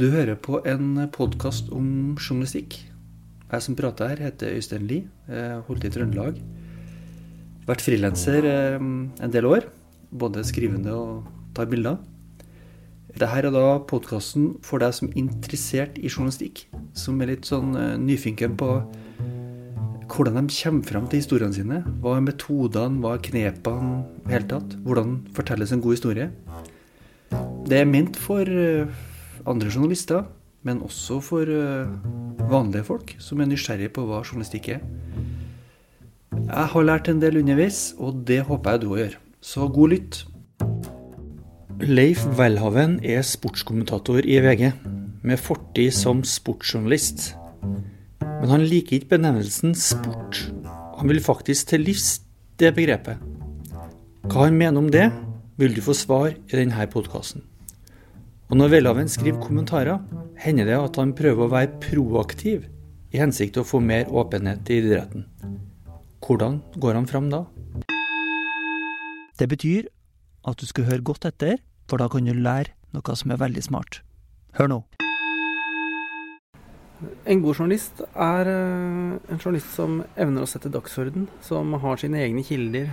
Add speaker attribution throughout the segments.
Speaker 1: Du hører på en podkast om journalistikk. Jeg som prater her, heter Øystein Lie. Holdt i Trøndelag. Vært frilanser eh, en del år. Både skrivende og tar bilder. Dette er da podkasten for deg som er interessert i journalistikk. Som er litt sånn eh, nyfinken på hvordan de kommer fram til historiene sine. Hva er metodene, hva er knepene i hele tatt? Hvordan fortelles en god historie? Det er ment for eh, andre journalister, men også for eh, vanlige folk som er nysgjerrige på hva journalistikk er. Jeg har lært en del underveis, og det håper jeg du òg gjør. Så god lytt. Leif Welhaven er sportskommentator i VG, med fortid som sportsjournalist. Men han liker ikke benevnelsen sport. Han vil faktisk til livs det begrepet. Hva han mener om det, vil du få svar i denne podkasten. Og når Welhaven skriver kommentarer, hender det at han prøver å være proaktiv i hensikt til å få mer åpenhet i idretten. Hvordan går han fram da? Det betyr at du skal høre godt etter, for da kan du lære noe som er veldig smart. Hør nå.
Speaker 2: En god journalist er eh, en journalist som evner å sette dagsorden, som har sine egne kilder,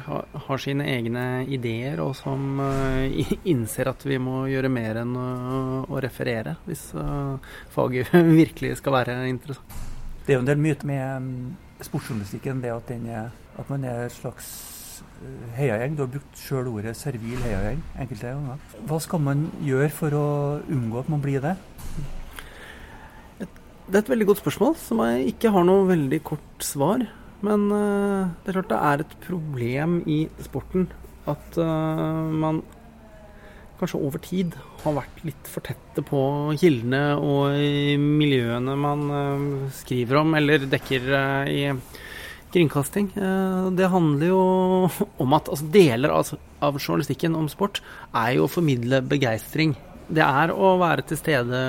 Speaker 2: har sine egne ideer, og som eh, innser at vi må gjøre mer enn å referere, hvis eh, faget virkelig skal være interessant.
Speaker 3: Det er jo en del myter med mm, sportsjournalistikken, det at, er, at man er et slags heiagjeng. Du har brukt sjøl ordet servil heiagjeng enkelte ganger. Hva skal man gjøre for å unngå at man blir det?
Speaker 2: Det er et veldig godt spørsmål, som jeg ikke har noe veldig kort svar. Men uh, det er klart det er et problem i sporten at uh, man kanskje over tid har vært litt for tette på kildene og miljøene man uh, skriver om eller dekker i kringkasting. det handler jo om at altså, deler av journalistikken om sport er jo å formidle begeistring det er å være til stede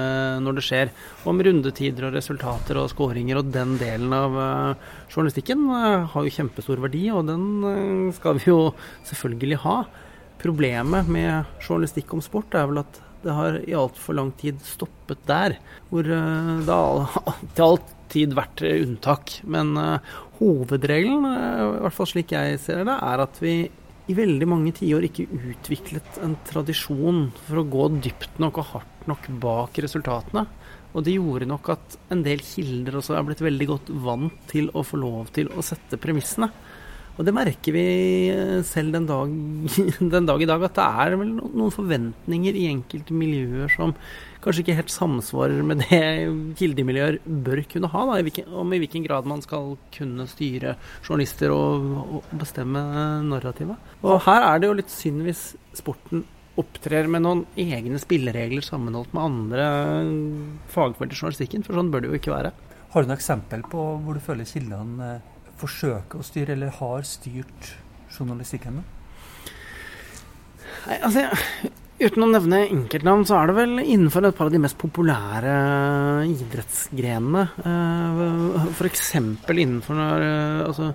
Speaker 2: når det skjer. Om rundetider og resultater og skåringer og den delen av uh, journalistikken uh, har jo kjempestor verdi, og den uh, skal vi jo selvfølgelig ha. Problemet med journalistikk om sport er vel at det har i altfor lang tid stoppet der. Hvor det har til all tid vært unntak. Men hovedregelen, i hvert fall slik jeg ser det, er at vi i veldig mange tiår ikke utviklet en tradisjon for å gå dypt nok og hardt nok bak resultatene. Og det gjorde nok at en del kilder også er blitt veldig godt vant til å få lov til å sette premissene. Og det merker vi selv den dag, den dag i dag, at det er vel noen forventninger i enkelte miljøer som kanskje ikke helt samsvarer med det kildemiljøer bør kunne ha, da, i hvilken, om i hvilken grad man skal kunne styre journalister og, og, bestemme narrativet. Og her er det jo litt synd hvis sporten opptrer med noen egne spilleregler sammenholdt med andre fagfelt i journalistikken, for sånn bør det jo ikke være.
Speaker 3: Har du noe eksempel på hvor du føler kildene eh, forsøker å styre, eller har styrt journalistikken?
Speaker 2: Nei, altså, Uten å nevne enkeltnavn, så er det vel innenfor et par av de mest populære idrettsgrenene. Eh, F.eks. innenfor eh, altså,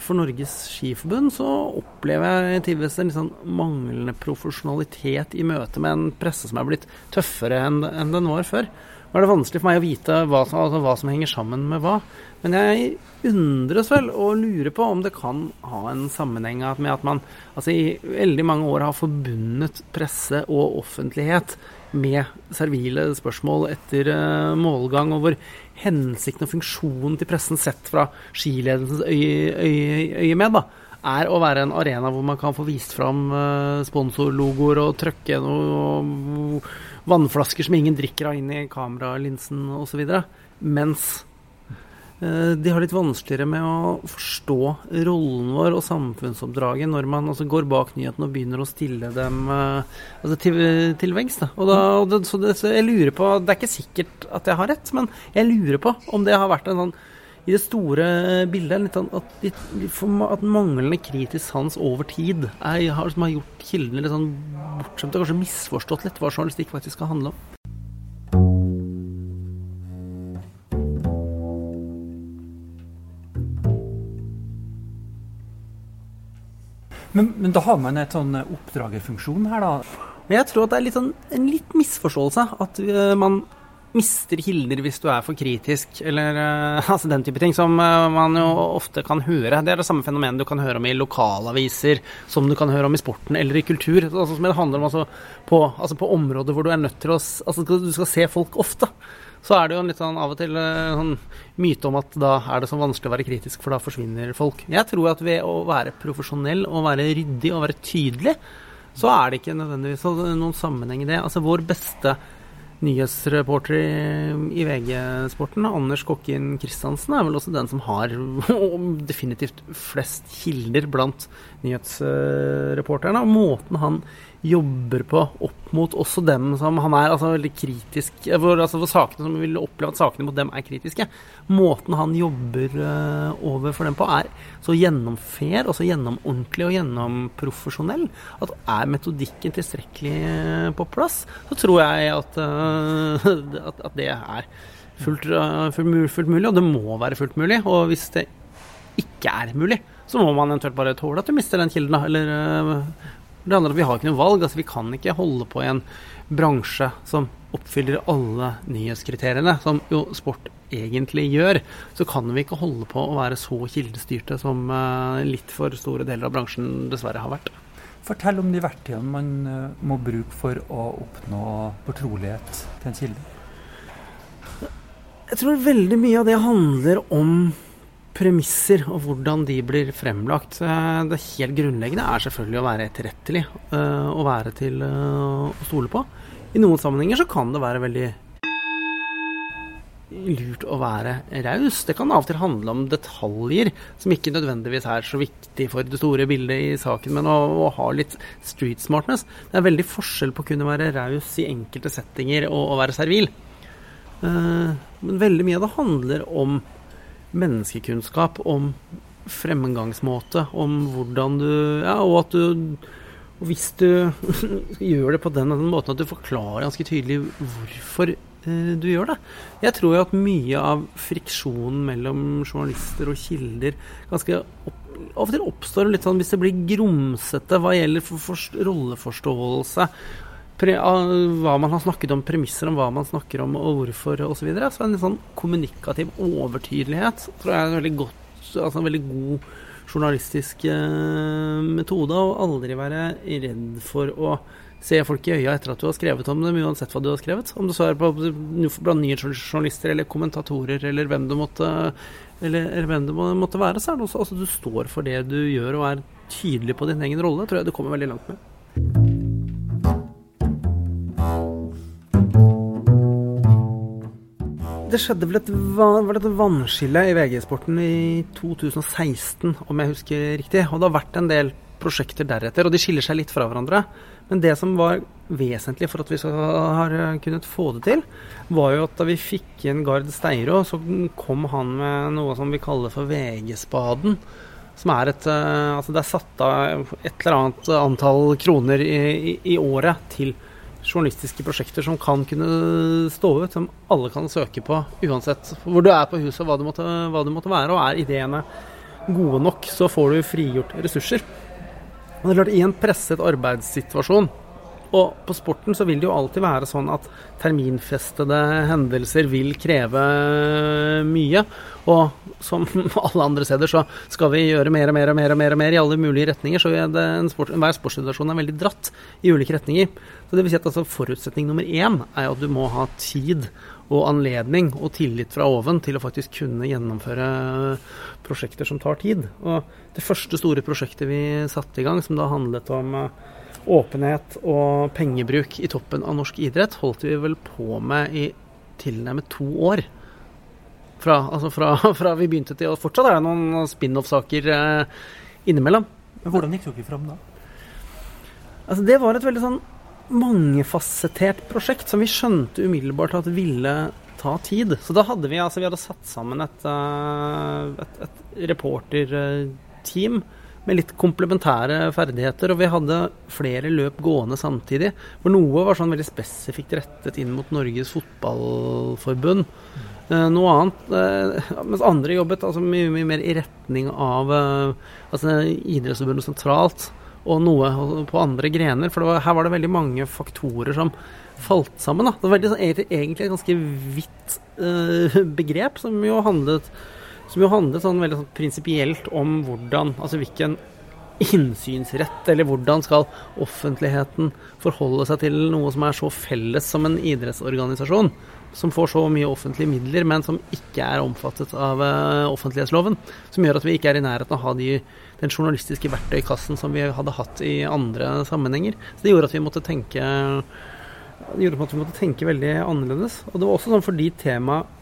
Speaker 2: For Norges Skiforbund så opplever jeg tidvis en sånn manglende profesjonalitet i møte med en presse som er blitt tøffere enn den var før. Nå er det vanskelig for meg å vite hva som, altså hva som, henger sammen med hva. Men jeg undres vel og lurer på om det kan ha en sammenheng med at man altså i veldig mange år har forbundet presse og offentlighet med servile spørsmål etter uh, målgang, og hvor hensikten og funksjonen til pressen sett fra skiledelsens øye, øye, øye med, da, er å være en arena hvor man kan få vist fram uh, sponsorlogoer og trøkke noe vannflasker som ingen drikker av inn i kameralinsen osv. Mens eh, de har litt vanskeligere med å forstå rollen vår og samfunnsoppdraget når man altså går bak nyhetene og begynner å stille dem eh, altså til, til veggs. Det, så, det, så jeg lurer på Det er ikke sikkert at jeg har rett, men jeg lurer på om det har vært en sånn i det store bildet litt sånn at, at, manglende kritisk sans over tid er, har, som har gjort kildene litt sånn bortskjemte og kanskje misforstått litt hva journalistikk faktisk skal handle om.
Speaker 3: Men, men, da har man et sånn oppdragerfunksjon her, da?
Speaker 2: Jeg tror at det er litt sånn, en litt misforståelse at uh, man mister kilder hvis du er for kritisk, eller uh, altså den type ting, som uh, man jo ofte kan høre. Det er det samme fenomenet du kan høre om i lokalaviser, som du kan høre om i sporten eller i kultur. Altså, det handler om altså, på, altså, på, områder hvor du er nødt til å Altså du skal se folk ofte. Så er det jo litt sånn av og til uh, sånn myte om at da er det så vanskelig å være kritisk, for da forsvinner folk. Jeg tror at ved å være profesjonell og være ryddig og være tydelig, så er det ikke nødvendigvis noen sammenheng i det. Altså vår beste nyhetsreporter i, VG-sporten, Anders Kokkin Kristiansen, er vel også den som har definitivt flest kilder blant nyhetsreporterne. Og måten han jobber på opp mot også dem som han er altså veldig kritisk for, altså for sakene som vil oppleve at sakene mot dem er kritiske. Måten han jobber uh, overfor dem på, er så gjennomfair og så gjennomordentlig og gjennomprofesjonell at er metodikken tilstrekkelig uh, på plass, så tror jeg at, uh, at, at det er fullt, fullt, fullt, mulig, og det må være fullt mulig. Og hvis det ikke er mulig, så må man eventuelt bare tåle at du mister den kilden, da, eller det handler om at vi har ikke noe valg. altså Vi kan ikke holde på i en bransje som oppfyller alle nyhetskriteriene, som jo sport egentlig gjør. Så kan vi ikke holde på å være så kildestyrte som eh, litt for store deler av bransjen dessverre har vært.
Speaker 3: Fortell om de verktøyene man eh, må bruke for å oppnå fortrolighet til en kilde.
Speaker 2: Jeg tror veldig mye av det handler om premisser og hvordan de blir fremlagt. Det helt grunnleggende er selvfølgelig å være etterrettelig uh, og være til uh, å stole på. I noen sammenhenger så kan det være veldig lurt å være raus. Det kan av og til handle om detaljer som ikke nødvendigvis er så viktig for det store bildet i saken, men å, å ha litt street smartness. Det er veldig forskjell på å kunne være raus i enkelte settinger og å være servil. Men veldig mye av det handler om menneskekunnskap om fremgangsmåte, om hvordan du Ja, og at du og hvis du gjør det på den, måten at du forklarer ganske tydelig hvorfor eh, du gjør det. Jeg tror jo at mye av friksjonen mellom journalister og kilder ganske opp, av oppstår litt sånn hvis det blir grumsete hva gjelder for, for rolleforståelse hva man har snakket om, premisser om hva man snakker om og hvorfor osv. Så, videre. så en sånn kommunikativ overtydelighet tror jeg er en veldig, godt, altså en veldig god journalistisk eh, metode. Å aldri være redd for å se folk i øya etter at du har skrevet om dem, uansett hva du har skrevet. Om det så er på, blant nye journalister eller kommentatorer eller hvem det måtte, eller, eller hvem det måtte være, så er det også altså, du står for det du gjør og er tydelig på din egen rolle. tror jeg du kommer veldig langt med. Det skjedde vel et, var et vannskille i VG-sporten i 2016, om jeg husker riktig. Og det har vært en del prosjekter deretter, og de skiller seg litt fra hverandre. Men det som var vesentlig for at vi har kunnet få det til, var jo at da vi fikk inn Gard Steiro, så kom han med noe som vi kaller for VG-spaden. Som er et eh, Altså det er satt av et eller annet antall kroner i, i, i året til journalistiske prosjekter som kan kunne stå ut, som alle kan søke på uansett hvor du er på huset hva hva du måtte være. Og er ideene gode nok, så får du frigjort ressurser. Og det er klart, I en presset arbeidssituasjon og på sporten så vil det jo alltid være sånn at terminfestede hendelser vil kreve mye. Og som alle andre steder så skal vi gjøre mer og mer og mer og mer, og mer i alle mulige retninger. Så sport, hver sportssituasjon er veldig dratt i ulike retninger. Så det vil si at altså Forutsetning nummer én er at du må ha tid og anledning og tillit fra oven til å faktisk kunne gjennomføre prosjekter som tar tid. Og det første store prosjektet vi satte i gang, som da handlet om åpenhet og pengebruk i toppen av norsk idrett holdt vi vel på med i tilnærmet to år. Fra, altså fra, fra vi begynte til Og fortsatt er det noen spin-off-saker eh, innimellom.
Speaker 3: Men Hvordan gikk dere fram da?
Speaker 2: Altså Det var et veldig sånn mangefasettert prosjekt som vi skjønte umiddelbart at ville ta tid. Så da hadde vi altså vi hadde satt sammen et, eh, et, et reporterteam med litt komplementære ferdigheter. Og vi hadde flere løp gående samtidig. For noe var sånn veldig spesifikt rettet inn mot Norges Fotballforbund. Eh, noe annet eh, Mens andre jobbet altså mye, mye mer i retning av eh, altså Idrettsforbundet sentralt og noe på andre grener. For var, her var det veldig mange faktorer som falt sammen. Da. Det var veldig, sånn, egentlig et ganske vidt begrep, som jo handlet, som jo handlet sånn veldig sånn prinsipielt om hvordan Altså hvilken innsynsrett, eller hvordan skal offentligheten forholde seg til noe som er så felles som en idrettsorganisasjon? Som får så mye offentlige midler, men som ikke er omfattet av uh, offentlighetsloven. Som gjør at vi ikke er i nærheten av å ha de den journalistiske verktøykassen som vi hadde hatt i andre sammenhenger. Så det gjorde at vi måtte tenke det at vi måtte tenke veldig annerledes. Og det var også sånn fordi temaet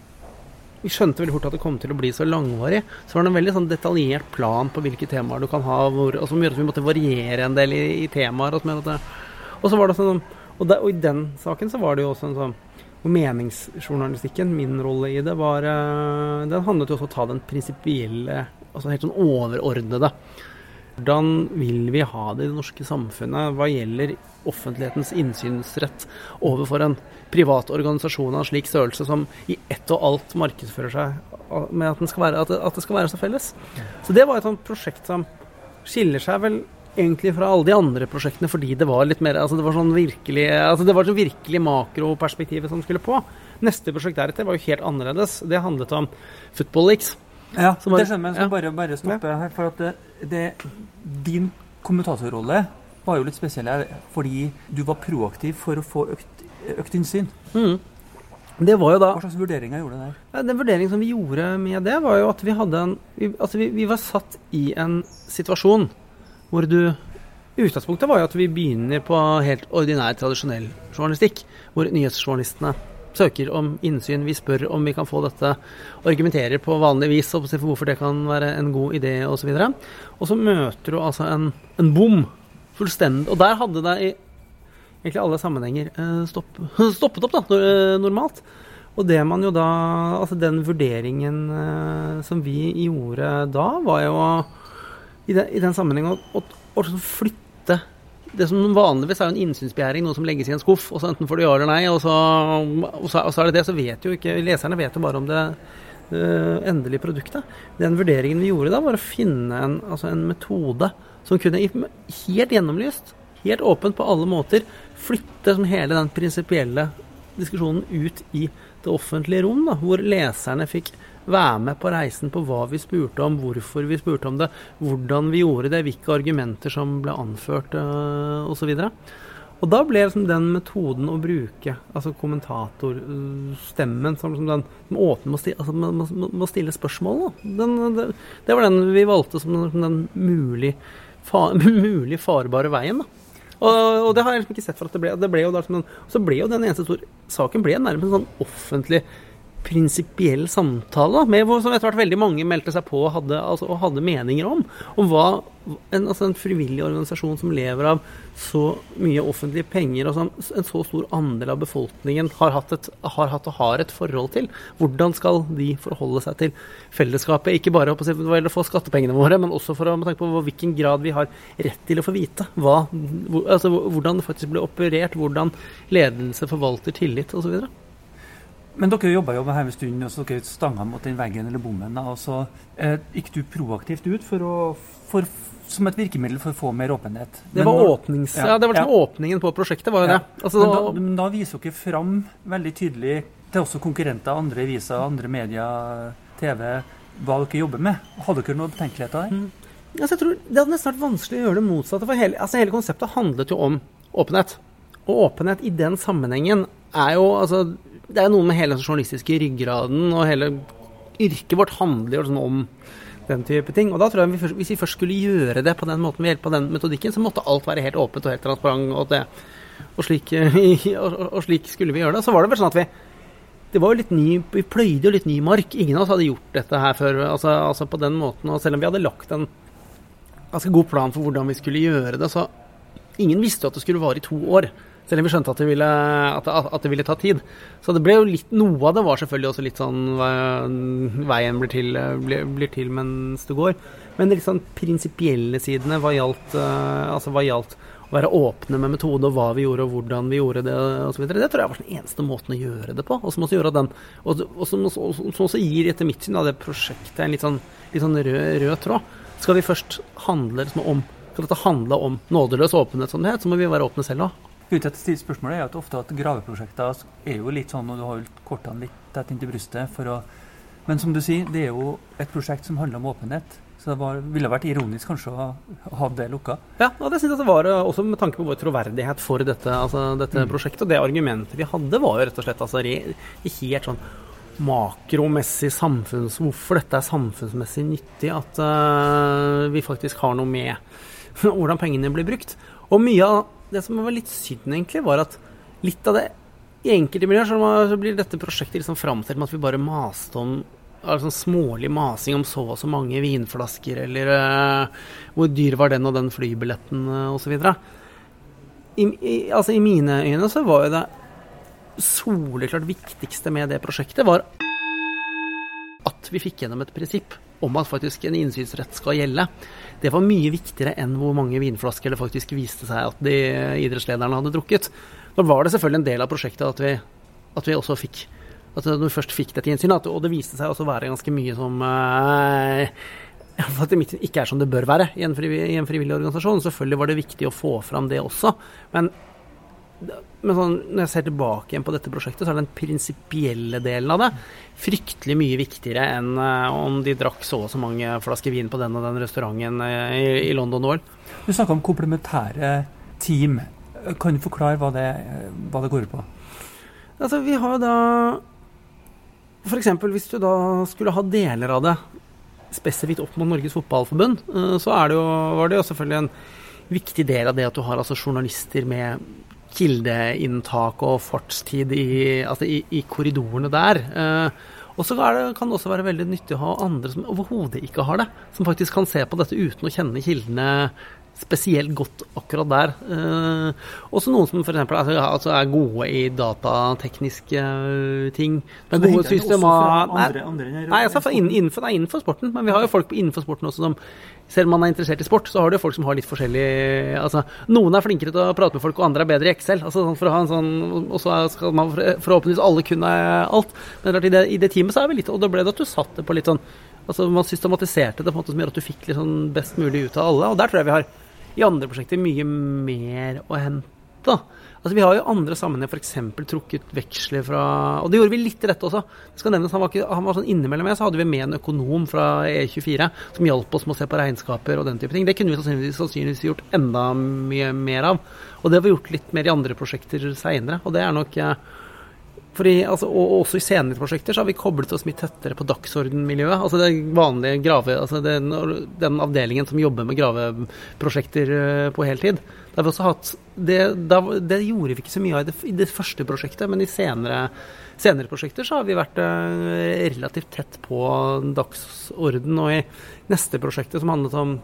Speaker 2: Vi skjønte veldig fort at det kom til å bli så langvarig. Så var det en veldig sånn detaljert plan på hvilke temaer du kan ha, hvor, og som gjorde at vi måtte variere en del i, i temaer. Og, og så var det sånn og, der, og, i den saken så var det jo også en sånn Meningsjournalistikken, min rolle i det, var eh, Den handlet jo også om å ta den prinsipielle altså helt sånn overordnede. Hvordan vil vi ha det i det norske samfunnet hva gjelder offentlighetens innsynsrett overfor en privat organisasjon av en slik størrelse som i ett og alt markedsfører seg med at, være, at, det, at det, skal være så felles? Så det var et sånt prosjekt som skiller seg vel egentlig fra alle de andre prosjektene fordi det var litt mer altså det var sånn virkelig altså det var sånn virkelig makroperspektivet som skulle på. Neste prosjekt deretter var jo helt annerledes. Det handlet om Football Leaks.
Speaker 3: Ja, bare, det skjønner jeg. Ja. bare, bare stoppe her. For at det, det, din kommentatorrolle var jo litt spesiell fordi du var proaktiv for å få økt, økt innsyn. Mm.
Speaker 2: Det var jo da
Speaker 3: Hva slags vurderinger gjorde du der?
Speaker 2: Ja, den vurderingen som vi gjorde med det, var jo at vi hadde en vi, Altså, vi, vi var satt i en situasjon hvor du Utgangspunktet var jo at vi begynner på helt ordinær, tradisjonell journalistikk, hvor nyhetsjournalistene søker om innsyn, vi spør om vi kan få dette, argumenterer på vanlig vis for hvorfor det kan være en god idé osv. Og, så og så møter du altså en, en bom. Fullstendig. Og der hadde det i egentlig alle sammenhenger eh, stopp, stoppet opp, da, eh, normalt. Og det man jo da Altså den vurderingen eh, som vi gjorde da, var jo i den, i den sammenheng å, å flytte det som vanligvis er en innsynsbegjæring, noe som legges i en skuff, og så enten får du ja eller nei, og så, og så, og så er det det, så vet jo ikke Leserne vet jo bare om det uh, endelige produktet. Den vurderingen vi gjorde da, var å finne en, altså en metode som kunne helt gjennomlyst, helt åpent på alle måter, flytte som hele den prinsipielle diskusjonen ut i det offentlige rom, da, hvor leserne fikk være med på reisen på hva vi spurte om, hvorfor vi spurte om det, hvordan vi gjorde det, hvilke argumenter som ble anført osv. Og, så og da ble liksom den metoden å bruke, altså kommentatorstemmen, som, som den som åpne må, sti, altså, må, må, stille spørsmål, den, det, det, var den vi valgte som den, den mulig, fa, mulig farbare veien. da. Og, og, det har jeg liksom ikke sett for at det ble. Det ble jo da, så ble jo den eneste store saken ble nærmest en sånn offentlig prinsipiell samtale med som etter hvert veldig mange meldte seg på hadde, altså, og hadde meninger om. Om hva en, altså en, frivillig organisasjon som lever av så mye offentlige penger, og som en så stor andel av befolkningen har hatt, et, har hatt og har et forhold til. Hvordan skal de forholde seg til fellesskapet? Ikke bare gjelder å få skattepengene våre, men også for å tenke på hvilken grad vi har rett til å få vite hva, altså, hvordan det faktisk ble operert, hvordan ledelse forvalter tillit osv.
Speaker 3: Men dere jobba jo med her en stund, og så dere stanga mot den veggen eller bommen. og så eh, gikk du proaktivt ut for å, for, som et virkemiddel for å få mer åpenhet.
Speaker 2: Det var, når, åpnings, ja, ja, det var liksom ja. åpningen på prosjektet, var jo det.
Speaker 3: Altså, da, men da viser dere fram veldig tydelig til også konkurrenter, andre aviser, andre medier, TV, hva dere jobber med. Hadde dere noen betenkeligheter der? Mm.
Speaker 2: Altså, jeg tror Det hadde nesten vært vanskelig å gjøre det motsatte. for hele, altså, hele konseptet handlet jo om åpenhet. Og åpenhet i den sammenhengen er jo altså det er noe med hele den journalistiske ryggraden og hele yrket vårt handler jo sånn om den type ting. Og da tror jeg vi, Hvis vi først skulle gjøre det på den måten ved hjelp av den metodikken, så måtte alt være helt åpent og helt transparent. Og, det, og, slik, og, og, slik, skulle vi gjøre det. Så var det vel sånn at vi det var jo litt ny, Vi pløyde jo litt ny mark. Ingen av oss hadde gjort dette her før. Altså, altså på den måten, og Selv om vi hadde lagt en ganske god plan for hvordan vi skulle gjøre det, så ingen visste jo at det skulle vare i to år. Selv om vi skjønte at det, ville, at, at det, ville, ta tid. Så det ble jo litt Noe av det var selvfølgelig også litt sånn Veien blir til, blir, blir til mens det går. Men de litt sånn prinsipielle sidene hva gjaldt, uh, altså hva gjaldt å være åpne med metode og hva vi gjorde og hvordan vi gjorde det osv. Det tror jeg var den eneste måten å gjøre det på. Og som også, gjør den, og, og som, også, som også gir, etter mitt syn, av det prosjektet en litt sånn, litt sånn rød, rød, tråd. Skal vi først handle liksom om skal dette handle om nådeløs åpenhet, som det het, så må vi være åpne selv òg.
Speaker 3: Grunnen til at jeg stiller spørsmålet er at ofte at graveprosjekter er jo litt sånn når du har kortene litt tett inntil brystet. for å men som du sier, det er jo et prosjekt som handler om åpenhet. Så det var, ville vært ironisk kanskje å ha det lukka.
Speaker 2: Ja, og det synes jeg det var eh, også med tanke på vår troverdighet for dette, altså, dette mm. prosjektet. Og det argumentet vi hadde, var jo rett og slett altså, helt sånn makromessig samfunns... Hvorfor dette er samfunnsmessig nyttig. At uh, vi faktisk har noe med hvordan pengene blir brukt. Og mye av det som var litt synd, egentlig, var at litt av det i enkelte miljøer så blir dette prosjektet liksom framstilt med at vi bare maste om altså smålig masing om så og så mange vinflasker, eller uh, hvor dyr var den og den flybilletten, uh, osv. I, i, altså, I mine øyne så var jo det soleklart viktigste med det prosjektet var at vi fikk gjennom et prinsipp om at faktisk en innsynsrett skal gjelde. Det var mye viktigere enn hvor mange vinflasker det faktisk viste seg at de idrettslederne hadde drukket. Nå var det selvfølgelig en del av prosjektet at vi, at vi også fikk at du først fikk dette innsynet, og det viste seg også å være ganske mye som eh, at det ikke er som det bør være i en, frivillig, i en frivillig organisasjon. Selvfølgelig var det viktig å få fram det også. Men men sånn, når jeg ser tilbake igjen på dette prosjektet, så er den prinsipielle delen av det fryktelig mye viktigere enn uh, om de drakk så og så mange flasker vin på den og den restauranten uh, i, i, London OL.
Speaker 3: Du snakka om komplementære team. Kan du forklare hva det, hva det går ut på?
Speaker 2: Altså, vi har da F.eks. hvis du da skulle ha deler av det spesifikt opp mot Norges Fotballforbund, uh, så det jo, var det jo selvfølgelig en viktig del av det at du har altså journalister med kildeinntak og fartstid i, altså i, i korridorene der. Eh, og så kan det også være veldig nyttig å ha andre som overhodet ikke har det, som faktisk kan se på dette uten å kjenne kildene spesielt godt akkurat der. Eh, også noen som f.eks. Altså, altså er gode i datatekniske ting.
Speaker 3: Men gode systemer Nei,
Speaker 2: nei altså, innenfor, nei, innenfor, sporten. Men vi har jo folk innenfor sporten også som selv om man er interessert i sport, så har du folk som har litt forskjellig altså, Noen er flinkere til å prate med folk, og andre er bedre i Excel. Altså, for å ha en sånn, og så skal man forhåpentligvis alle kunne alt. Men i det, i det teamet så er vi litt Og da ble det at du satt det på litt sånn altså Man systematiserte det på en måte som gjør at du fikk litt sånn best mulig ut av alle. Og der tror jeg vi har i andre prosjekter mye mer å hente. Altså, vi har jo andre sammenhenger f.eks. trukket veksler fra Og det gjorde vi litt i dette også. Det skal nevnes, han var, ikke, han var sånn Innimellom med så hadde vi med en økonom fra E24 som hjalp oss med å se på regnskaper og den type ting. Det kunne vi sannsynligvis, sannsynligvis gjort enda mye mer av. Og det har vi gjort litt mer i andre prosjekter seinere. Og det er nok eh, fordi, altså, og også i senere prosjekter så har vi koblet oss mye tettere på dagsordenmiljøet. Altså det vanlige grave, altså den, den, avdelingen som jobber med graveprosjekter eh, på heltid. Det, det, det, gjorde vi ikke så mye av i det, i det første prosjektet, men i senere, senere, prosjekter så har vi vært eh, relativt tett på dagsorden. Og i neste prosjektet, som handlet om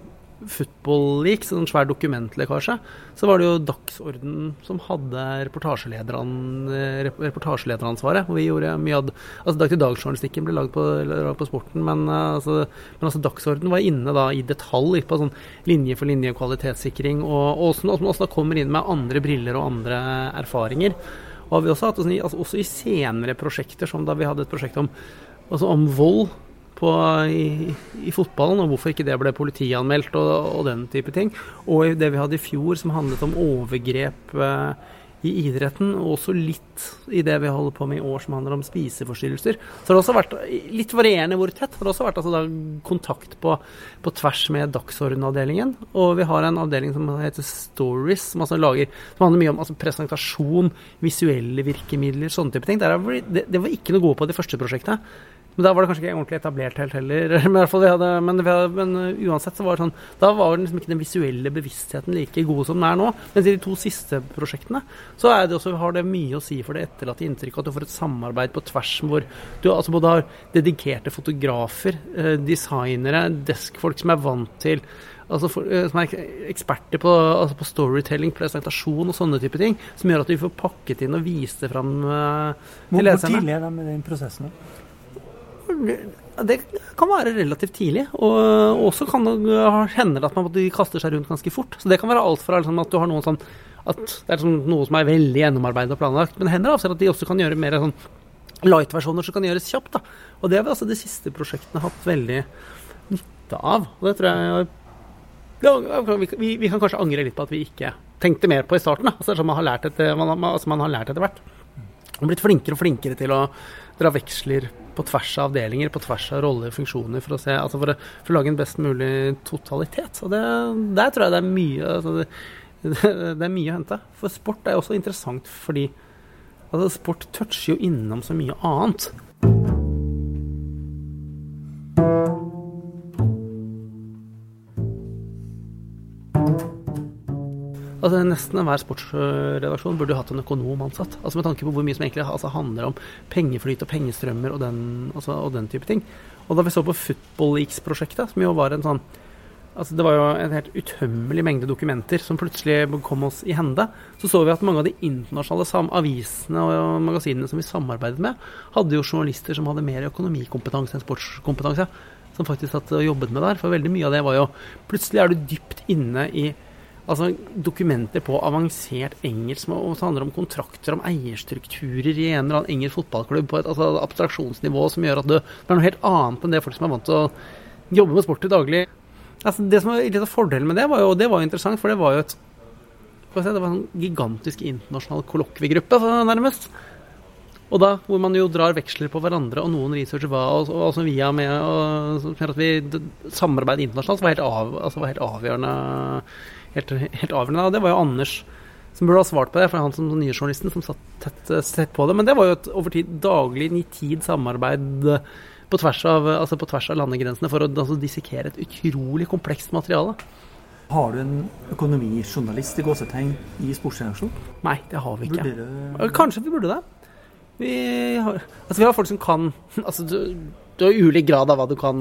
Speaker 2: Football League, en sånn svær dokumentlekkasje, så var det jo Dagsorden som hadde reportasjelederansvaret. Og vi gjorde mye av Altså Dag-til-dag-journalistikken ble lagd på, på, sporten, men, altså, men altså Dagsorden var inne da i detalj på sånn linje for linje kvalitetssikring, og, åssen da kommer inn med andre briller og andre erfaringer. Og har vi også hatt altså, også i senere prosjekter, som da vi hadde et prosjekt om, altså om vold på, i, i, fotballen, og hvorfor ikke det ble politianmeldt og, og, den type ting. Og det vi hadde i fjor som handlet om overgrep eh, i idretten, og også litt i det vi holder på med i år som handler om spiseforstyrrelser. Så det har også vært litt varierende hvor tett. Det har også vært altså, kontakt på, på, tvers med Dagsordenavdelingen. Og vi har en avdeling som heter Stories, som, altså lager, som handler mye om altså, presentasjon, visuelle virkemidler, sånne type ting. det, det var ikke noe gode på det første prosjektet. Men da var det kanskje ikke ordentlig etablert helt heller. Men, vi hadde, men, vi hadde, men uh, uansett så var det sånn Da var liksom ikke den visuelle bevisstheten like god som den er nå. Mens i de to siste prosjektene så det også, har det mye å si for det etterlatte inntrykket at du får et samarbeid på tvers hvor du altså både har dedikerte fotografer, eh, designere, deskfolk som er vant til Altså for, eh, som er eksperter på, altså på, storytelling, presentasjon og sånne type ting. Som gjør at vi får pakket inn og vist det fram uh,
Speaker 3: til leserne. Hvor tidlig er det med den prosessen?
Speaker 2: Det kan være relativt tidlig. Og også kan det hende at man kaster seg rundt ganske fort. Så det kan være alt fra liksom, at du har noen sånn at det er liksom noe som er veldig gjennomarbeidet og planlagt. Men det hender av at de også kan gjøre mer sånn light-versjoner som kan gjøres kjapt. Da. Og det har vi altså de siste prosjektene hatt veldig nytte av. Og det tror jeg vi, vi, kan kanskje angre litt på at vi ikke tenkte mer på i starten. Da. Altså, sånn man, har lært etter, man, altså, man har lært etter hvert. Og blitt flinkere og flinkere til å dra veksler på tvers av avdelinger, på tvers av roller funksjoner, for å, se, altså for, å, for å lage en best mulig totalitet. Og det, der tror jeg det er mye altså det, det, er mye å hente. For sport er også interessant fordi altså sport toucher jo innom så mye annet. Altså Nesten hver sportsredaksjon burde hatt en økonom ansatt. Altså Med tanke på hvor mye som egentlig altså, handler om pengeflyt og pengestrømmer og den, altså, og den, type ting. Og da vi så på Football Leaks-prosjektet, som jo var en sånn Altså Det var jo en helt utømmelig mengde dokumenter som plutselig kom oss i hende. Så så vi at mange av de internasjonale avisene og magasinene som vi samarbeidet med, hadde jo journalister som hadde mer økonomikompetanse enn sportskompetanse. Som faktisk hadde jobbet med der. For veldig mye av det var jo Plutselig er du dypt inne i altså, dokumenter på avansert engelsk som handler om kontrakter, om eierstrukturer i en eller annen engelsk fotballklubb på et altså, abstraksjonsnivå som gjør at det, det er noe helt annet enn det folk som er vant til å jobbe med sport til daglig. Altså, det som var litt av fordelen med det, var jo, det var jo interessant, for det var jo et det var en gigantisk internasjonal kollokviegruppe, nærmest. Og da, hvor man jo drar veksler på hverandre, og noen researcher hva, og, og, og, vi er med, og som gjør at vi samarbeider internasjonalt, var helt, av, altså var helt avgjørende helt, helt avgjørende. Og det var jo Anders som burde ha svart på det, for han som nye journalisten som satt tett, tett, på det. Men det var jo et over tid daglig, nitid samarbeid på tvers av, altså på tvers av landegrensene for å altså, dissekere et utrolig komplekst materiale.
Speaker 3: Har du en økonomijournalist i gåsetegn i sportsredaksjonen?
Speaker 2: Nei, det har vi ikke. Burde... Kanskje vi burde det. Vi har, altså, vi har folk som kan altså, du har ulik grad av hva du kan.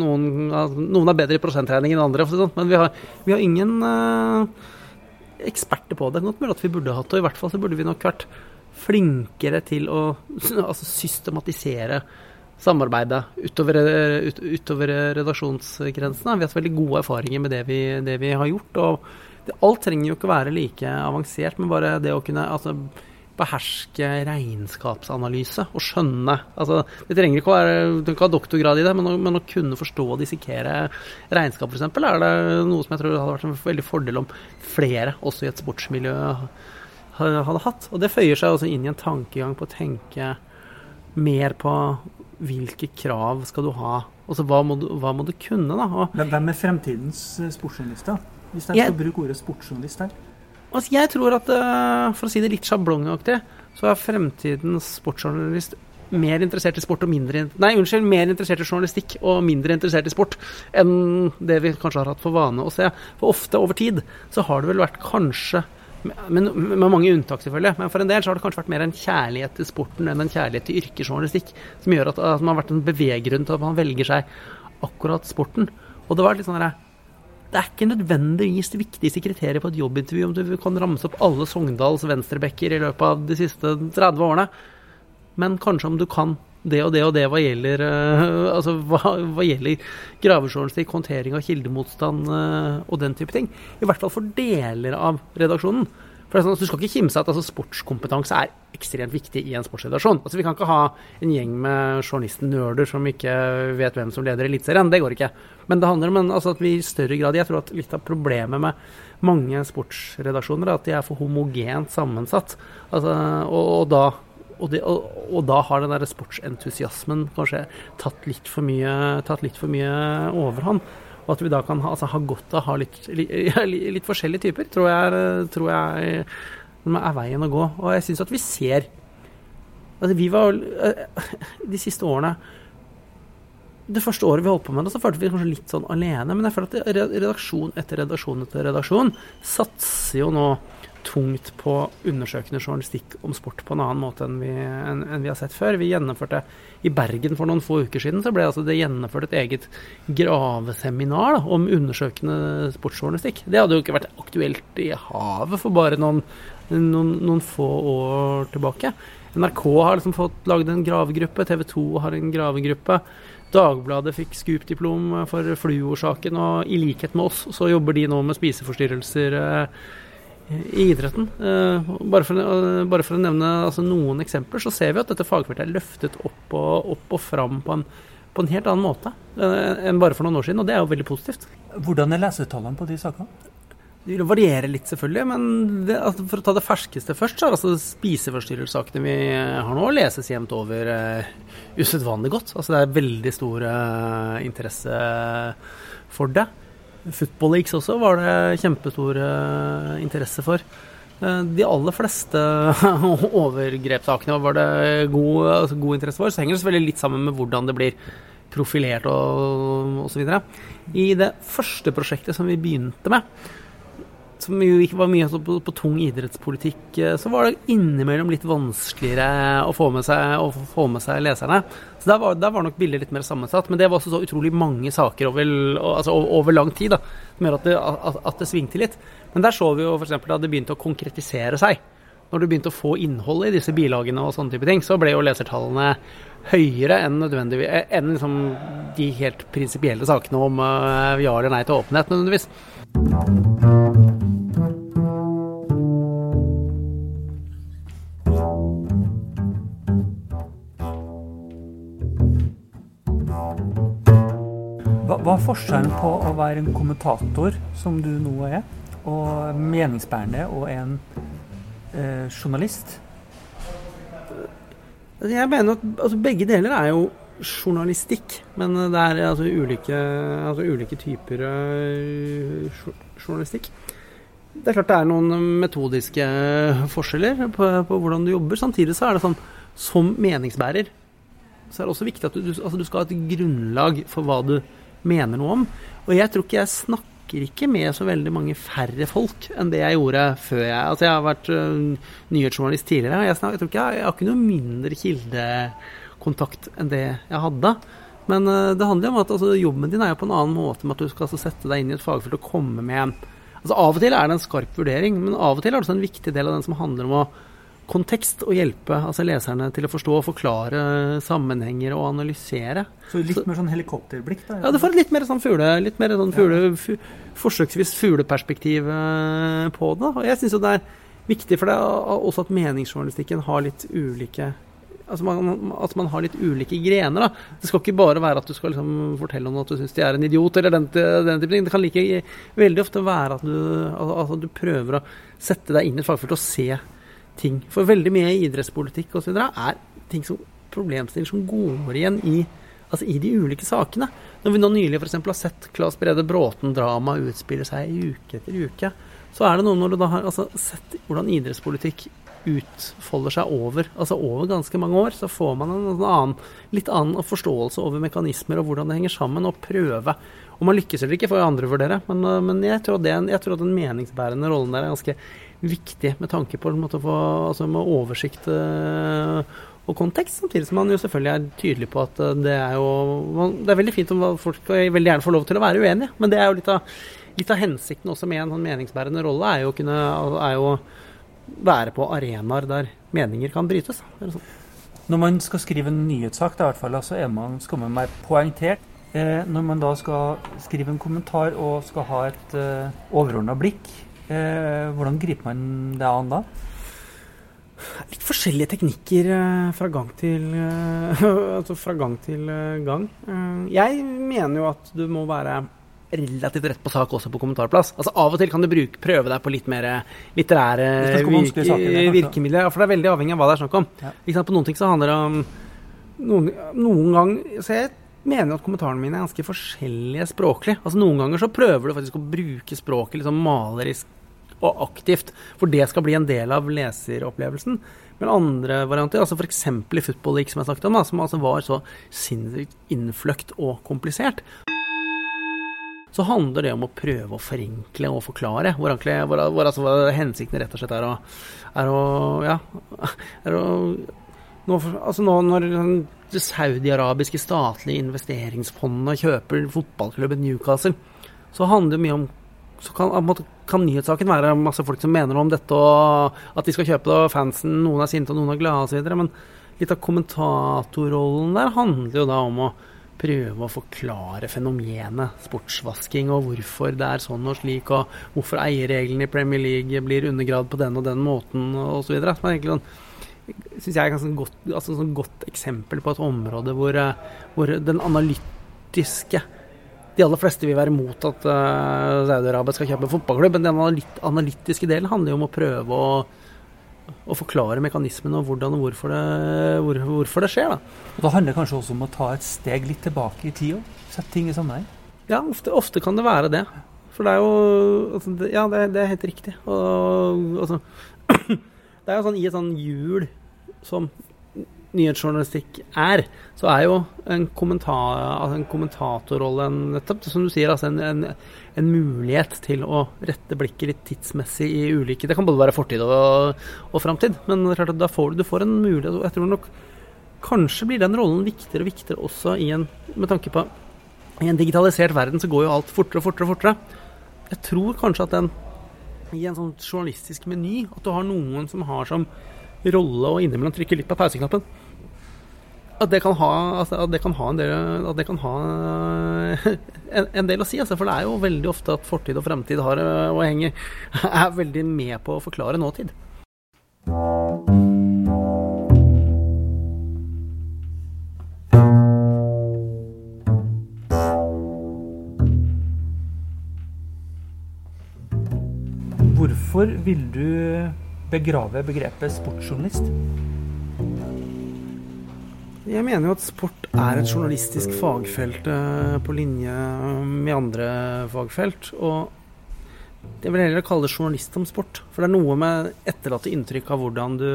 Speaker 2: Noen, noen er bedre i prosentregning enn andre, sånn. men vi har, vi har ingen uh, eksperter på det. Nok mulig at vi burde hatt og I hvert fall så burde vi nok vært flinkere til å altså, systematisere samarbeidet utover, ut, utover redaksjonsgrensene. Vi har hatt veldig gode erfaringer med det vi, det vi har gjort. og det, Alt trenger jo ikke være like avansert, men bare det å kunne altså, beherske regnskapsanalyse og skjønne altså, Det trenger ikke å være, Du kan ha doktorgrad i det, men å, men å kunne forstå og dissekere regnskap f.eks. er det noe som jeg tror hadde vært en veldig fordel om flere, også i et sportsmiljø, hadde hatt. Og det føyer seg også inn i en tankegang på å tenke mer på hvilke krav skal du ha? Altså, hva må du, hva må du kunne, da? Og,
Speaker 3: Hvem er fremtidens sportsjournalist sportsjournalister? Hvis jeg skal bruke ordet sportsjournalist her?
Speaker 2: Altså, jeg tror at, uh, for å si det litt sjablongaktig, så er fremtidens sportsjournalist mer interessert i sport og mindre Nei, unnskyld, mer interessert i journalistikk og mindre interessert i sport enn det vi kanskje har hatt for vane å se. For ofte over tid så har det vel vært kanskje men, med mange unntak, selvfølgelig. Men for en del så har det kanskje vært mer en kjærlighet til sporten enn en kjærlighet til yrkesjournalistikk, som gjør at, at man har vært en beveggrunn til at man velger seg akkurat sporten. Og det var litt sånn derre det er ikke nødvendigvis det viktigste kriteriet på et jobbintervju om du kan ramse opp alle Sogndals venstrebacker i løpet av de siste 30 årene, men kanskje om du kan det og det og det hva gjelder, uh, altså, hva, hva gjelder gravejournalistikk, håndtering av kildemotstand uh, og den type ting. I hvert fall for deler av redaksjonen. For sånn, Du skal ikke kimse at altså, sportskompetanse er ekstremt viktig i en sportsredaksjon. Altså, Vi kan ikke ha en gjeng med journalistnerder som ikke vet hvem som leder Eliteserien. Det går ikke. Men det handler om en, altså, at vi i større grad Jeg tror at litt av problemet med mange sportsredaksjoner er at de er for homogent sammensatt. Altså, og, og, da og, det, og, og, da har den der sportsentusiasmen kanskje tatt litt for mye, tatt litt for mye overhånd. Og at vi da kan ha, altså, ha godt av å ha litt, litt, forskjellige typer, tror jeg, tror jeg er veien å gå. Og jeg syns at vi ser Altså, vi var De siste årene det første året vi holdt på med det, så følte vi kanskje litt sånn alene. Men jeg føler at redaksjon etter redaksjon etter redaksjon satser jo nå tungt på undersøkende journalistikk om sport på en annen måte enn vi, enn, enn vi har sett før. Vi gjennomførte i Bergen for noen få uker siden så ble altså det gjennomført et eget graveseminar da, om undersøkende sportsjournalistikk. Det hadde jo ikke vært aktuelt i havet for bare noen, noen, noen få år tilbake. NRK har liksom fått lagd en gravegruppe, TV 2 har en gravegruppe. Dagbladet fikk Scoop-diplom for fluorsaken, og i likhet med oss så jobber de nå med spiseforstyrrelser. Eh, i idretten. Eh, bare for, eh, bare for å nevne altså, noen eksempler, så ser vi at dette fagfeltet er løftet opp og, opp og fram på en, på en helt annen måte eh, enn bare for noen år siden, og det er jo veldig positivt.
Speaker 3: Hvordan er lesetallene på de sakene?
Speaker 2: Det vil variere litt, selvfølgelig. Men det, altså for å ta det ferskeste først, så er altså spiseforstyrrersakene vi har nå, leses jevnt over uh, usedvanlig godt. Altså det er veldig stor uh, interesse for det. Football Leaks også var det kjempestor uh, interesse for. Uh, de aller fleste overgrepssakene var det god, altså god interesse for. Så henger det selvfølgelig litt sammen med hvordan det blir profilert og osv. I det første prosjektet som vi begynte med, som jo ikke var mye på, på, tung idrettspolitikk, eh, så var det innimellom litt vanskeligere å få med seg, å få med seg leserne. Så der var, der var, nok bildet litt mer sammensatt. Men det var også så utrolig mange saker over, altså over lang tid da, som gjør at det, at, det svingte litt. Men der så vi jo f.eks. da det begynte å konkretisere seg. Når du begynte å få innhold i disse bilagene og sånne type ting, så ble jo lesertallene høyere enn nødvendig, enn liksom de helt prinsipielle sakene om ja eller nei til åpenhet, nødvendigvis.
Speaker 3: Hva, er forskjellen på å være en kommentator, som du nå er, og meningsbærende, og en eh, journalist?
Speaker 2: Altså, jeg mener at altså, begge deler er jo journalistikk, men det er altså ulike, altså, ulike typer uh, journalistikk. Det er klart det er noen metodiske forskjeller på, på, hvordan du jobber. Samtidig så er det sånn som meningsbærer så er det også viktig at du, altså, du skal ha et grunnlag for hva du mener noe om. Og jeg tror ikke jeg snakker ikke med så veldig mange færre folk enn det jeg gjorde før jeg Altså, jeg har vært uh, nyhetsjournalist tidligere, og jeg, snakker, jeg, tror ikke jeg, jeg har ikke noe mindre kildekontakt enn det jeg hadde. Men uh, det handler om at altså, jobben din er jo på en annen måte med at du skal altså, sette deg inn i et fagfelt og komme med en Altså Av og til er det en skarp vurdering, men av og til er det også en viktig del av den som handler om å kontekst og hjelpe altså leserne til å forstå og forklare sammenhenger og analysere.
Speaker 3: Så litt mer sånn helikopterblikk? da?
Speaker 2: Ja, du får litt mer sånn fugle, litt mer sånn fugle, fu, forsøksvis fugleperspektiv eh, på det. Og jeg syns jo det er viktig for deg også at meningsjournalistikken har litt ulike Altså man, at man har litt ulike grener. da. Det skal ikke bare være at du skal liksom fortelle om at du syns de er en idiot, eller den, den, type ting. Det kan like veldig ofte være at du, altså, at du prøver å sette deg inn i et fagfelt og se ting. For veldig mye idrettspolitikk osv. er ting som problemstillinger som går igjen i, altså i de ulike sakene. Når vi nå nylig f.eks. har sett Claes Brede Bråten-drama utspille seg uke etter uke, så er det noe når du da har altså, sett hvordan idrettspolitikk utfolder seg over, altså over ganske mange år, så får man en sånn annen, litt annen forståelse over mekanismer og hvordan det henger sammen, og prøve. Om man lykkes eller ikke, får jo andre vurdere, men, men jeg, tror det, jeg tror den meningsbærende rollen der er ganske viktig med tanke på å få altså oversikt uh, og kontekst, samtidig som man jo selvfølgelig er tydelig på at uh, det er jo Det er veldig fint om folk veldig gjerne får lov til å være uenige, men det er jo litt av, litt av hensikten også med en sånn meningsbærende rolle, er jo, kunne, er jo være på arenaer der meninger kan brytes. Sånn.
Speaker 3: Når man skal skrive en nyhetssak, da, i hvert fall, så er man, skal man være poengtert. Eh, når man da skal skrive en kommentar og skal ha et eh, overordna blikk Eh, hvordan griper man det an da?
Speaker 2: Litt forskjellige teknikker eh, fra gang til, eh, altså fra gang, til gang. Jeg mener jo at du må være relativt rett på sak også på kommentarplass. Altså Av og til kan du bruke, prøve deg på litt mer litterære virke, saker, virkemidler. For det er veldig avhengig av hva det er snakk om. Ja. På noen ting så handler det om noen, noen gang Så jeg mener at kommentarene mine er ganske forskjellige språklig. Altså Noen ganger så prøver du faktisk å bruke språket liksom malerisk og aktivt. For det skal bli en del av leseropplevelsen. Men andre varianter, altså f.eks. i Football League, som jeg snakket om, da, som altså var så sinnssykt innfløkt og komplisert, så handler det om å prøve å forenkle og forklare. Hvor, egentlig, hvor, hvor altså, hensikten rett og slett er å, er å Ja, er å nå, altså nå når det saudiarabiske statlige investeringsfondet kjøper fotballklubben Newcastle, så handler det mye om så kan, kan, nyhetssaken være masse folk som mener noe om dette, og at de skal kjøpe det, og fansen, noen er sinte og noen er glade osv. Men litt av kommentatorrollen der handler jo da om å prøve å forklare fenomenet sportsvasking, og hvorfor det er sånn og slik, og hvorfor eierreglene i Premier League blir undergravd på den og den måten, osv. Som er egentlig sånn jeg er et godt, altså sånn godt eksempel på et område hvor, eh, hvor den analytiske de aller fleste vil være imot at uh, Saudi-Arabia skal kjøpe en fotballklubb, men den analytiske delen handler jo om å prøve å, å forklare mekanismene og hvordan og hvorfor det, hvor, hvorfor det skjer. Da.
Speaker 3: Og Da handler det kanskje også om å ta et steg litt tilbake i tid og sette ting i sammenheng?
Speaker 2: Ja, ofte, ofte, kan det være det. For det er jo altså, Ja, det, det, er helt riktig. Og, altså, det er jo sånn i et sånn hjul som nyhetsjournalistikk er, så er jo en, kommentar, altså en kommentatorrolle nettopp, som du sier, altså en, en, en, mulighet til å rette blikket litt tidsmessig i ulike Det kan både være fortid og, og framtid, men klart at da får du, du får en mulighet. og jeg tror nok Kanskje blir den rollen viktigere og viktigere også i en, med tanke på I en digitalisert verden så går jo alt fortere og fortere og fortere. Jeg tror kanskje at den i en sånn journalistisk meny, at du har noen som har som rolle og innimellom trykke litt på pauseknappen. At det kan ha, altså, det kan ha, en, del, det kan ha en, en del å si. Altså, for det er jo veldig ofte at fortid og fremtid har, å henge er veldig med på å forklare nåtid.
Speaker 3: Hvorfor vil du begrave begrepet sportsjournalist?
Speaker 2: Jeg mener jo at sport er et journalistisk fagfelt eh, på linje med andre fagfelt. Og jeg vil heller kalle det journalist om sport. For det er noe med etterlatte inntrykk av hvordan du,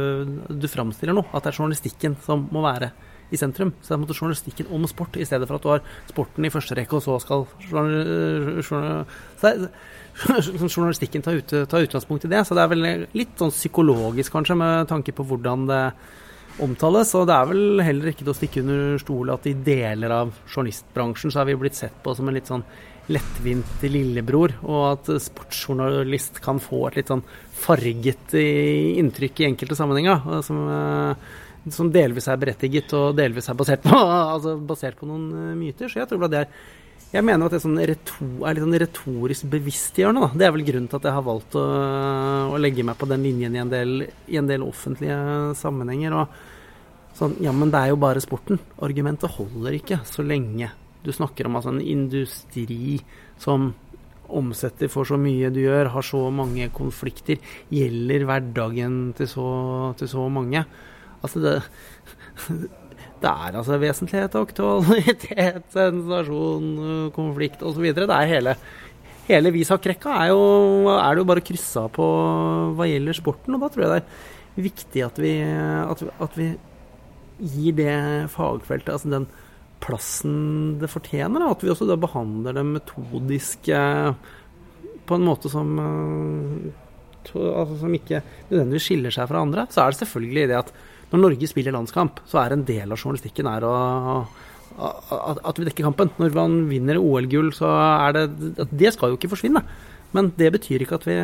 Speaker 2: du framstiller noe. At det er journalistikken som må være i sentrum. Så det er måte journalistikken om sport, i stedet for at du har sporten i første rekke, og så skal journalistikken ta, ut, ta utgangspunkt i det. Så det er vel litt sånn psykologisk, kanskje, med tanke på hvordan det omtales. Og det er vel heller ikke til å stikke under stol at i deler av journalistbransjen så er vi blitt sett på som en litt sånn lettvint lillebror, og at sportsjournalist kan få et litt sånn farget inntrykk i enkelte sammenhenger. Som, eh, som delvis er berettiget og delvis er basert på, altså basert på noen eh, myter. Så jeg tror det er jeg mener at det er, sånn retor, er litt sånn retorisk bevisstgjørende. Det er vel grunnen til at jeg har valgt å, å legge meg på den linjen i en del, i en del offentlige sammenhenger. Og sånn, ja, men det er jo bare sporten. Argumentet holder ikke så lenge du snakker om altså, en industri som omsetter for så mye du gjør, har så mange konflikter, gjelder hverdagen til så, til så mange. Altså det det er altså vesentlighet, aktualitet, sensasjon, konflikt osv. Det er hele, hele Visak-rekka er, er, det jo bare kryssa på hva gjelder sporten. Og da tror jeg det er viktig at vi, at at vi gir det fagfeltet altså den plassen det fortjener. Da. At vi også da behandler det metodisk på en måte som, altså, som ikke nødvendigvis skiller seg fra andre. Så er det selvfølgelig det at når Norge spiller landskamp, så er en del av journalistikken å at vi dekker kampen. Når man vinner OL-gull, så er det Det skal jo ikke forsvinne. Men det betyr ikke at vi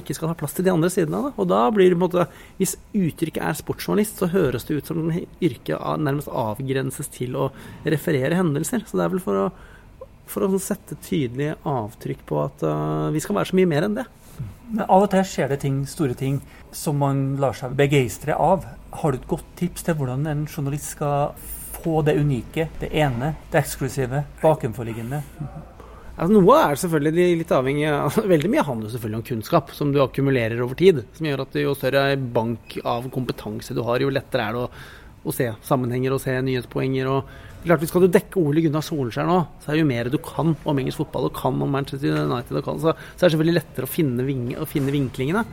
Speaker 2: ikke skal ha plass til de andre sidene av det. Og da blir det på en måte Hvis uttrykket er sportsjournalist, så høres det ut som yrket nærmest avgrenses til å referere hendelser. Så det er vel for å, for å sette tydelig avtrykk på at uh, vi skal være så mye mer enn det.
Speaker 3: Men av og til skjer det ting, store ting som man lar seg begeistre av. Har du et godt tips til hvordan en journalist skal få det unike, det ene, det eksklusive, bakenforliggende?
Speaker 2: Altså, noe er selvfølgelig litt avhengig av Veldig mye handler selvfølgelig om kunnskap, som du akkumulerer over tid. Som gjør at jo større bank av kompetanse du har, jo lettere er det å, å se sammenhenger og se nyhetspoenger. og klart skal du dekke Ole Gunnar Solskjær nå, så er jo mer du kan om engelsk fotball og kan om Manchester United, og kan, så, så, er det selvfølgelig lettere å finne, ving, å finne vinklingene.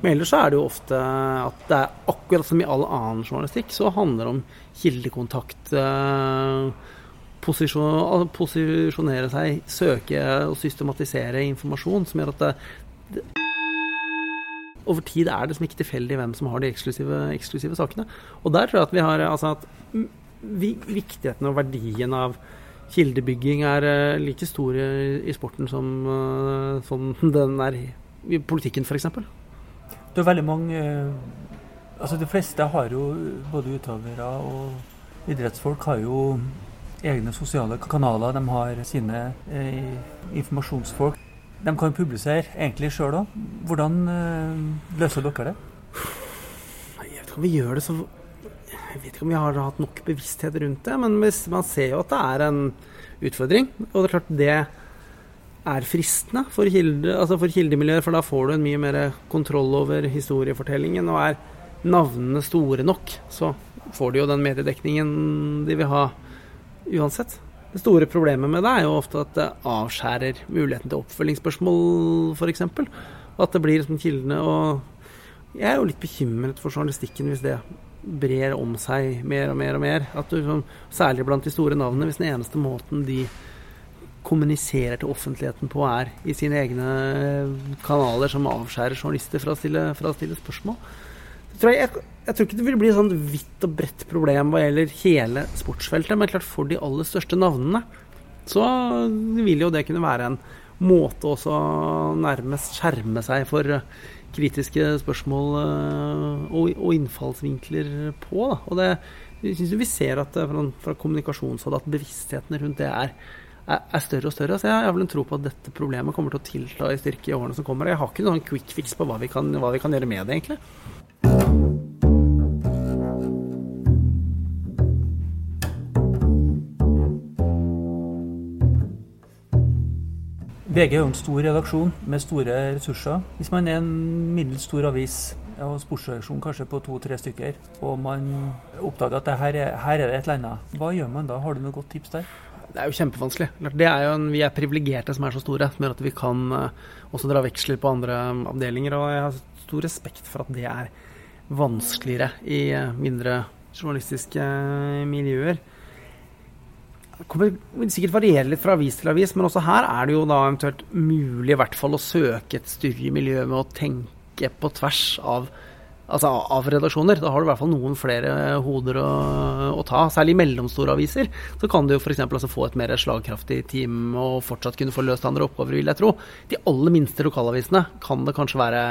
Speaker 2: Men ellers så er det jo ofte at det er akkurat som i all annen journalistikk, så handler det om kildekontakt. Eh, posisjon, posisjonere seg, søke og systematisere informasjon, som gjør at det, det over tid er det liksom ikke tilfeldig hvem som har de eksklusive, eksklusive, sakene. Og der tror jeg at vi har altså at viktigheten og verdien av kildebygging er uh, like stor i, sporten som, uh, som, den er i politikken, f.eks.
Speaker 3: Det er veldig mange uh, Altså De fleste har jo, både utøvere og idrettsfolk, har jo egne sosiale kanaler. De har sine informasjonsfolk. De kan publisere egentlig sjøl òg. Hvordan løser dere det?
Speaker 2: Jeg vet ikke om vi gjør det så jeg vet ikke om vi har hatt nok bevissthet rundt det, men man ser jo at det er en utfordring. Og det er klart det er fristende for, kilde, altså for kildemiljøer, for da får du en mye mer kontroll over historiefortellingen. Og er navnene store nok, så får de jo den mediedekningen de vil ha uansett. Det store problemet med det er jo ofte at det avskjærer muligheten til oppfølgingsspørsmål, f.eks. Og at det blir liksom kildene og Jeg er jo litt bekymret for journalistikken hvis det brer om seg mer og mer og mer. At du, sånn, særlig blant de store navnene, hvis den eneste måten de kommuniserer til offentligheten på, er i sine egne kanaler som avskjærer journalister fra å stille, fra å stille spørsmål. Jeg, jeg, jeg, tror ikke det vil bli et sånn vidt og bredt problem hva gjelder hele sportsfeltet, men klart for de aller største navnene så vil jo det kunne være en måte også nærmest skjerme seg for kritiske spørsmål eh, og, og innfallsvinkler på. Da. Og det, jeg synes vi ser at fra, fra kommunikasjonshold at bevisstheten rundt det er er, er større og større. Så jeg har vel en tro på at dette problemet kommer til å tilta i styrke i årene som kommer. Jeg har ikke noen quick fix på hva vi kan, hva vi kan gjøre med det, egentlig.
Speaker 3: VG er jo en stor redaksjon med store ressurser. Hvis man er en middels stor avis og sportsredaksjon kanskje på to-tre stykker, og man oppdager at her er, her er det et eller annet, hva gjør man da? Har du noe godt tips der?
Speaker 2: Det er jo kjempevanskelig. Det er jo en, vi er privilegerte som er så store, som gjør at vi kan uh, også dra veksler på andre avdelinger. Og jeg har stor respekt for at det er vanskeligere i uh, mindre journalistiske uh, miljøer. Kommer sikkert variere litt fra avis til avis, men også her er det jo da eventuelt mulig i hvert fall å søke et større miljø med å tenke på tvers av altså av redaksjoner. Da har du i hvert fall noen flere hoder å, å ta. Særlig i mellomstore aviser så kan du jo f.eks. Altså få et mer slagkraftig team og fortsatt kunne få løst andre oppgaver, vil jeg tro. De aller minste lokalavisene kan det kanskje være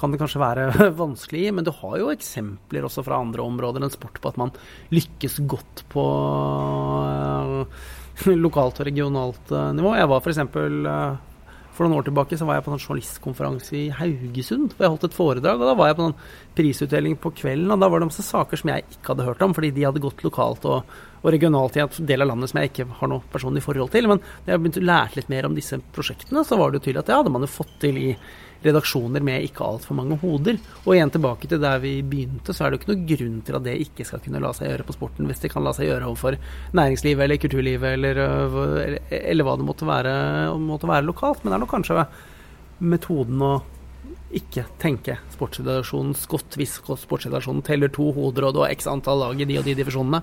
Speaker 2: kan det kanskje være vanskelig men du har jo eksempler også fra andre områder enn sport på at man lykkes godt på uh, lokalt og regionalt uh, nivå. Jeg var f.eks. Uh, for noen år tilbake så var jeg på en journalistkonferanse i Haugesund. hvor Jeg holdt et foredrag, og da var jeg på en prisutdeling på kvelden. og Da var det masse saker som jeg ikke hadde hørt om, fordi de hadde gått lokalt og, og regionalt i en del av landet som jeg ikke har noe personlig forhold til. Men da jeg begynte å lære litt mer om disse prosjektene, så var det jo tydelig at det hadde man jo fått til i redaksjoner med ikke altfor mange hoder. Og igjen tilbake til der vi begynte, så er det jo ikke noen grunn til at det ikke skal kunne la seg gjøre på sporten, hvis det kan la seg gjøre overfor næringslivet eller kulturlivet eller, eller, eller hva det måtte være, måtte være, lokalt. Men det er nok kanskje metoden å ikke tenke sportsredaksjonen skott hvis sportsredaksjonen teller to hoder og du har x antall lag i de og de divisjonene.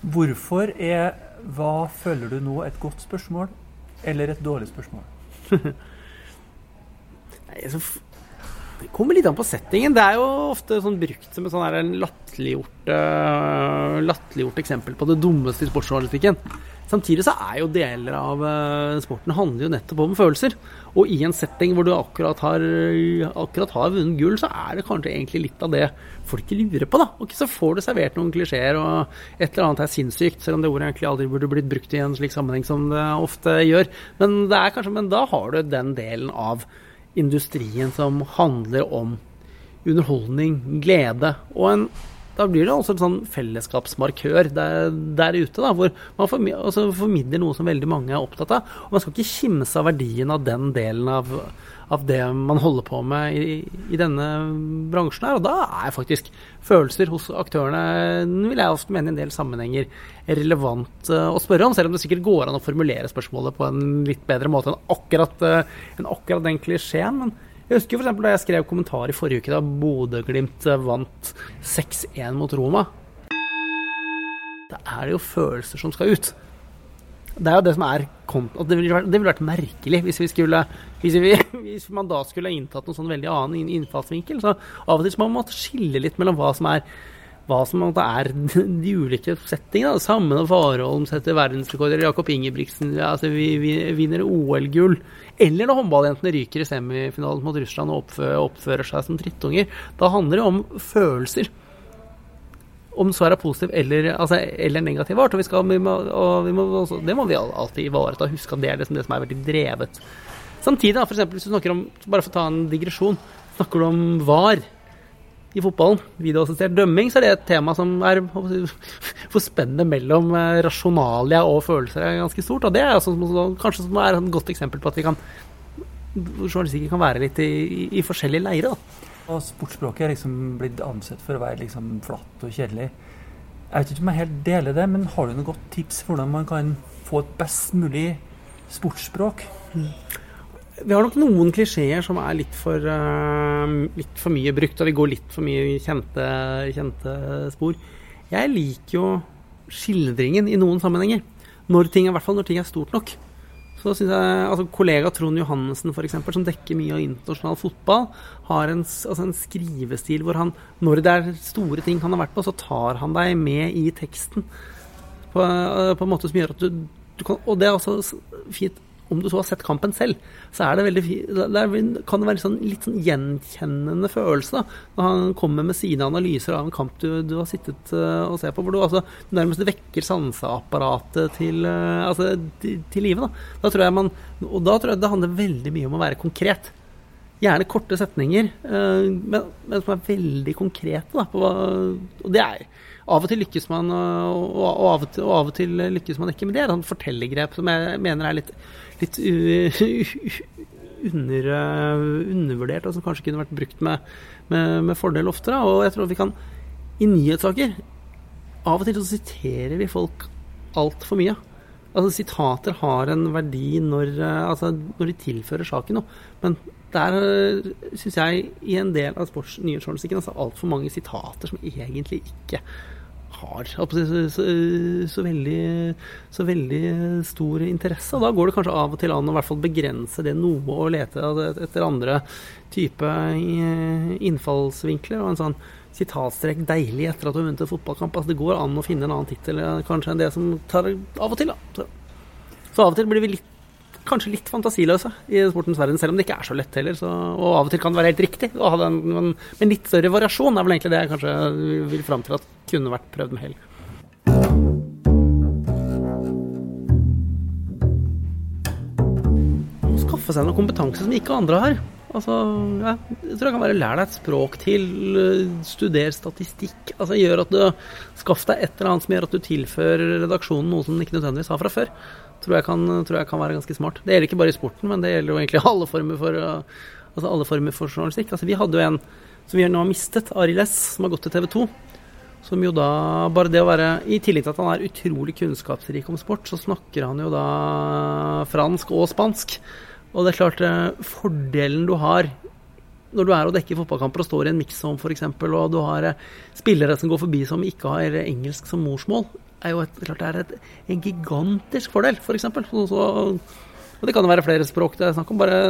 Speaker 3: Hvorfor er hva føler du nå et godt spørsmål eller et dårlig spørsmål?
Speaker 2: Det kommer litt an på settingen. Det er jo ofte sånn brukt som et sånn latterliggjort, uh, latterliggjort eksempel på det dummeste i sportsjournalistikken. Samtidig så er jo deler av uh, sporten handler jo nettopp om følelser. Og i en setting hvor du akkurat har, akkurat har vunnet gull, så er det kanskje egentlig litt av det folk lurer på, da. Og så får du servert noen klisjeer, og et eller annet er sinnssykt, selv om det ordet egentlig aldri burde blitt brukt i en slik sammenheng som det ofte gjør. Men, det kanskje, men da har du den delen av industrien som handler om underholdning, glede. Og en, da blir det også en sånn fellesskapsmarkør der, der ute, da, hvor man formidler, altså noe som veldig mange er opptatt av. Og man skal ikke kimse av verdien av den delen av, av det man holder på med i, i, denne bransjen her. Og da er faktisk følelser hos aktørene, vil jeg ofte mene i en del sammenhenger, relevant uh, å spørre om. Selv om det sikkert går an å formulere spørsmålet på en litt bedre måte enn akkurat, uh, enn akkurat den klisjeen. Men jeg husker f.eks. da jeg skrev kommentar i forrige uke da Bodø-Glimt vant 6-1 mot Roma. Da er det jo følelser som skal ut det er jo det som er det ville, vært, det ville vært merkelig hvis, vi skulle, hvis, vi, hvis, man da skulle inntatt noen sånn veldig annen innfallsvinkel. Så av og til må man skille litt mellom hva som er hva som er de ulike settingene. Samme når Warholm setter verdensrekorder, Jakob Ingebrigtsen altså vi, vi vinner OL-gull. Eller når håndballjentene ryker i semifinalen mot Russland og oppfører, oppfører seg som drittunger. Da handler det om følelser om så er det positiv eller, altså, eller negativ art. Og, vi skal, vi må, og vi må, også, det må vi alltid ivareta. Huske at det er liksom det som er veldig drevet. Samtidig, da, for eksempel, hvis du snakker om Bare for å ta en digresjon. Snakker du om VAR, i fotballen, videoassistert dømming, så er det et tema som er For spennet mellom eh, rasjonalia og følelser er ganske stort. Og det er også, kanskje som er et godt eksempel på at vi kan journalistikken kan være litt i, i, i forskjellige leirer.
Speaker 3: Og sportsspråket er liksom blitt ansett for å være liksom flatt og kjedelig. Jeg vet ikke om jeg helt deler det, men har du noe godt tips for hvordan man kan få et best mulig sportsspråk? Mm.
Speaker 2: Vi har nok noen klisjeer som er litt for, uh, litt for, mye brukt, og vi går litt for mye kjente, kjente, spor. Jeg liker jo skildringen i noen sammenhenger. Når ting, I hvert fall når ting er stort nok. Så synes jeg, altså Kollega Trond Johannessen, f.eks., som dekker mye av internasjonal fotball, har en, altså en, skrivestil hvor han, når det er store ting han har vært på, så tar han deg med i teksten på, på en måte som gjør at du, du kan Og det er også fint om du så har sett kampen selv, så er det veldig det kan det være sånn, litt sånn gjenkjennende følelse da, når han kommer med sine analyser av en kamp du, du har sittet uh, og ser på, hvor du altså, nærmest vekker sanseapparatet til, uh, altså, til, live. Da. da tror jeg man, og da tror jeg det handler veldig mye om å være konkret. Gjerne korte setninger, uh, men, men, som er veldig konkrete. Da, på, og det er av og til lykkes man, og, av, og til, og av og til lykkes man ikke. Men det er et fortellergrep som jeg mener er litt litt under, undervurdert, og som kanskje kunne vært brukt med, med, med fordel oftere. Og jeg tror vi kan I nyhetssaker Av og til så siterer vi folk altfor mye. Altså Sitater har en verdi når, altså, når de tilfører saken noe. Men der syns jeg i en del av sportsnyhetsjournalistikken er altså altfor mange sitater som egentlig ikke har så, så, så, veldig, så, veldig, stor interesse. Og da går det kanskje av og til an å hvert fall begrense det noe og lete etter andre type innfallsvinkler. og en sånn sitatstrek 'deilig etter at du har vunnet en fotballkamp'. Altså, det går an å finne en annen tittel eh, kanskje enn det som tar av og til. da. Så av og til blir vi litt kanskje litt fantasiløse i sportens verden, selv om det ikke er så lett heller. Så, og av og til kan det være helt riktig å ha den, men, men litt større variasjon er vel egentlig det jeg kanskje vil fram til at kunne vært prøvd med hell. Skaffe seg noe kompetanse som ikke andre har. Altså, ja, jeg tror det kan være lær deg et språk til, studer statistikk. Altså gjør at du Skaff deg et eller annet som gjør at du tilfører redaksjonen noe som den ikke nødvendigvis har fra før tror jeg, kan, tror jeg kan være ganske smart. Det gjelder ikke bare i sporten, men det gjelder jo egentlig alle former for, altså alle former for journalistikk. Altså, vi hadde jo en som vi nå har mistet, Arild S, som har gått til TV 2. Som jo da Bare det å være I tillegg til at han er utrolig kunnskapsrik om sport, så snakker han jo da fransk og spansk. Og det er klart, eh, fordelen du har når du er og dekker fotballkamper og står i en mix-zone f.eks., og du har eh, spillere som går forbi som ikke har engelsk som morsmål, er jo et, klart det er et, en gigantisk fordel, f.eks. For så, og det kan jo være flere språk det er snakk om. Bare,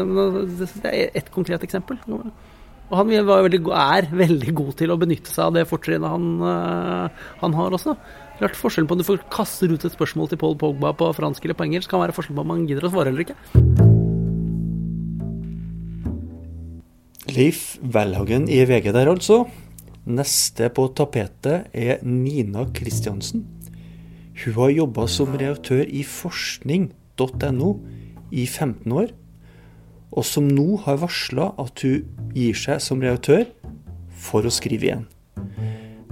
Speaker 2: det er ett konkret eksempel. Og han veldig, er veldig god til å benytte seg av det fortrinnet han, uh, han, har også. Klart Forskjellen på om du kaster ut et spørsmål til Paul Pogba på fransk eller på engelsk, kan være forskjellen på om han gidder å svare eller ikke.
Speaker 1: Leif Welhagen i VG der, altså. Neste på tapetet er Nina Kristiansen. Hun har jobba som redaktør i forskning.no i 15 år, og som nå har varsla at hun gir seg som redaktør for å skrive igjen.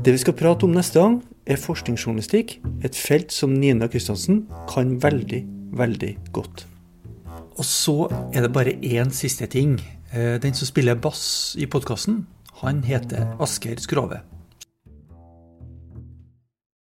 Speaker 1: Det vi skal prate om neste gang, er forskningsjournalistikk, et felt som Nina Kristiansen kan veldig, veldig godt. Og så er det bare én siste ting. Eh, den som spiller bass i podkasten, han heter Asker Skrove.